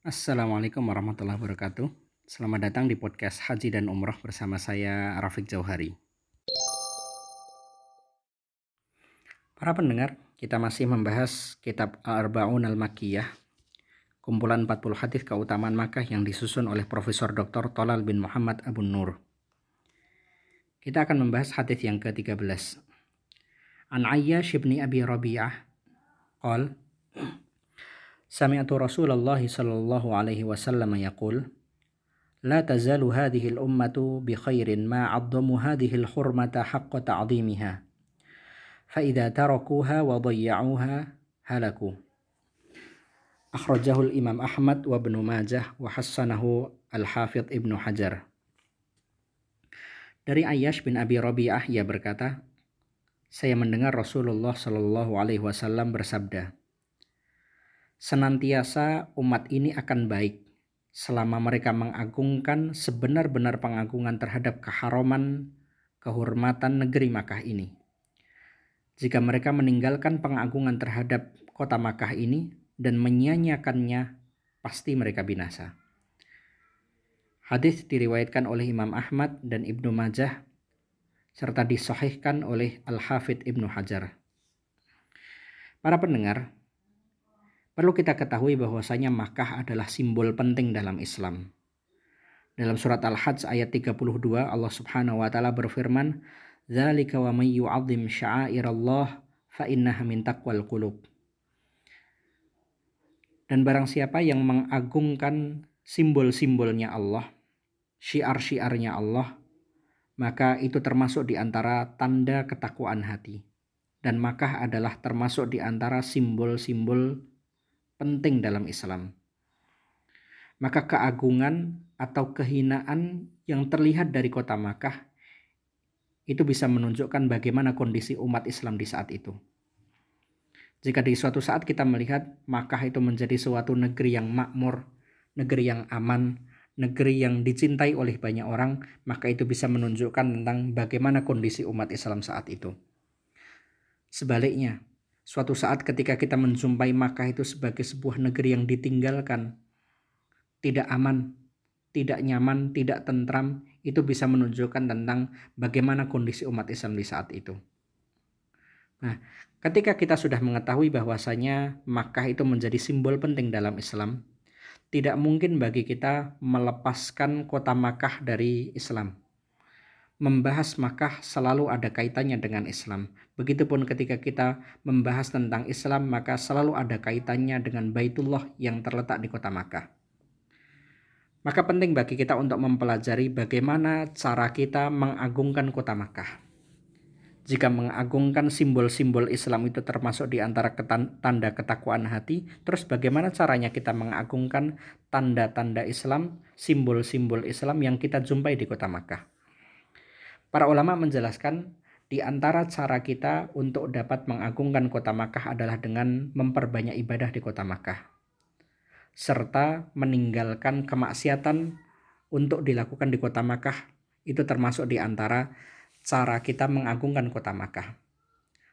Assalamualaikum warahmatullahi wabarakatuh. Selamat datang di podcast Haji dan Umroh bersama saya Rafiq Jauhari. Para pendengar, kita masih membahas kitab Al-Arba'un Al-Makkiyah, kumpulan 40 hadis keutamaan Makkah yang disusun oleh Profesor Dr. Tolal bin Muhammad Abu Nur. Kita akan membahas hadis yang ke-13. An Ayyash bin Abi Rabi'ah qal Sami'tu Rasulullah sallallahu alaihi wasallam yaqul لا تزال هذه الأمة بخير ما عظموا هذه الحرمة حق تعظيمها فإذا تركوها وضيعوها هلكوا أخرجه الإمام أحمد وابن ماجه وحسنه الحافظ ابن حجر Dari Ayyash bin Abi Rabi'ah ia berkata, saya mendengar Rasulullah Shallallahu Alaihi Wasallam bersabda, senantiasa umat ini akan baik selama mereka mengagungkan sebenar-benar pengagungan terhadap keharuman, kehormatan negeri Makkah ini. Jika mereka meninggalkan pengagungan terhadap kota Makkah ini dan menyia-nyiakannya, pasti mereka binasa. Hadis diriwayatkan oleh Imam Ahmad dan Ibnu Majah serta disahihkan oleh Al-Hafidh Ibnu Hajar. Para pendengar, Perlu kita ketahui bahwasanya Makkah adalah simbol penting dalam Islam. Dalam surat Al-Hajj ayat 32 Allah Subhanahu wa taala berfirman, "Dzalika wa may yu'azzim sya'airallah fa innaha min taqwal qulub." Dan barang siapa yang mengagungkan simbol-simbolnya Allah, syiar-syiarnya Allah, maka itu termasuk di antara tanda ketakwaan hati. Dan Makkah adalah termasuk di antara simbol-simbol penting dalam Islam. Maka keagungan atau kehinaan yang terlihat dari kota Makkah itu bisa menunjukkan bagaimana kondisi umat Islam di saat itu. Jika di suatu saat kita melihat Makkah itu menjadi suatu negeri yang makmur, negeri yang aman, negeri yang dicintai oleh banyak orang, maka itu bisa menunjukkan tentang bagaimana kondisi umat Islam saat itu. Sebaliknya, Suatu saat ketika kita menjumpai Makkah itu sebagai sebuah negeri yang ditinggalkan, tidak aman, tidak nyaman, tidak tentram, itu bisa menunjukkan tentang bagaimana kondisi umat Islam di saat itu. Nah, ketika kita sudah mengetahui bahwasanya Makkah itu menjadi simbol penting dalam Islam, tidak mungkin bagi kita melepaskan kota Makkah dari Islam membahas Makkah selalu ada kaitannya dengan Islam. Begitupun ketika kita membahas tentang Islam, maka selalu ada kaitannya dengan Baitullah yang terletak di kota Makkah. Maka penting bagi kita untuk mempelajari bagaimana cara kita mengagungkan kota Makkah. Jika mengagungkan simbol-simbol Islam itu termasuk di antara tanda ketakwaan hati, terus bagaimana caranya kita mengagungkan tanda-tanda Islam, simbol-simbol Islam yang kita jumpai di kota Makkah? Para ulama menjelaskan di antara cara kita untuk dapat mengagungkan kota Makkah adalah dengan memperbanyak ibadah di kota Makkah. Serta meninggalkan kemaksiatan untuk dilakukan di kota Makkah itu termasuk di antara cara kita mengagungkan kota Makkah.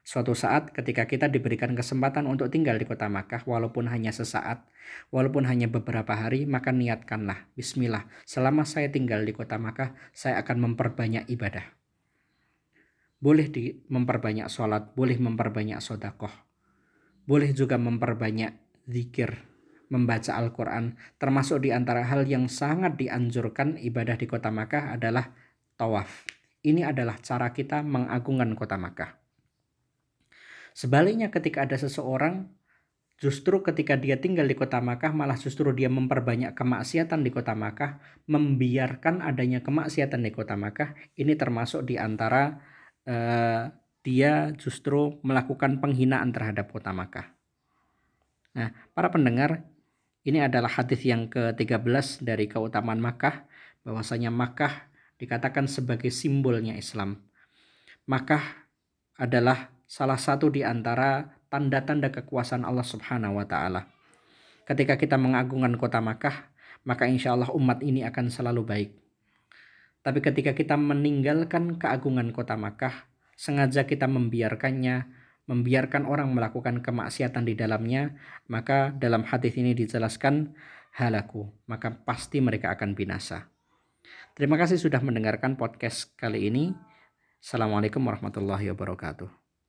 Suatu saat ketika kita diberikan kesempatan untuk tinggal di kota Makkah walaupun hanya sesaat, walaupun hanya beberapa hari, maka niatkanlah, bismillah, selama saya tinggal di kota Makkah, saya akan memperbanyak ibadah. Boleh di, memperbanyak sholat, boleh memperbanyak sodakoh, boleh juga memperbanyak zikir, membaca Al-Quran, termasuk di antara hal yang sangat dianjurkan ibadah di kota Makkah adalah tawaf. Ini adalah cara kita mengagungkan kota Makkah. Sebaliknya ketika ada seseorang justru ketika dia tinggal di kota Makkah malah justru dia memperbanyak kemaksiatan di kota Makkah, membiarkan adanya kemaksiatan di kota Makkah, ini termasuk di antara uh, dia justru melakukan penghinaan terhadap kota Makkah. Nah, para pendengar, ini adalah hadis yang ke-13 dari keutamaan Makkah bahwasanya Makkah dikatakan sebagai simbolnya Islam. Makkah adalah salah satu di antara tanda-tanda kekuasaan Allah Subhanahu wa taala. Ketika kita mengagungkan kota Makkah, maka insya Allah umat ini akan selalu baik. Tapi ketika kita meninggalkan keagungan kota Makkah, sengaja kita membiarkannya, membiarkan orang melakukan kemaksiatan di dalamnya, maka dalam hadis ini dijelaskan halaku, maka pasti mereka akan binasa. Terima kasih sudah mendengarkan podcast kali ini. Assalamualaikum warahmatullahi wabarakatuh.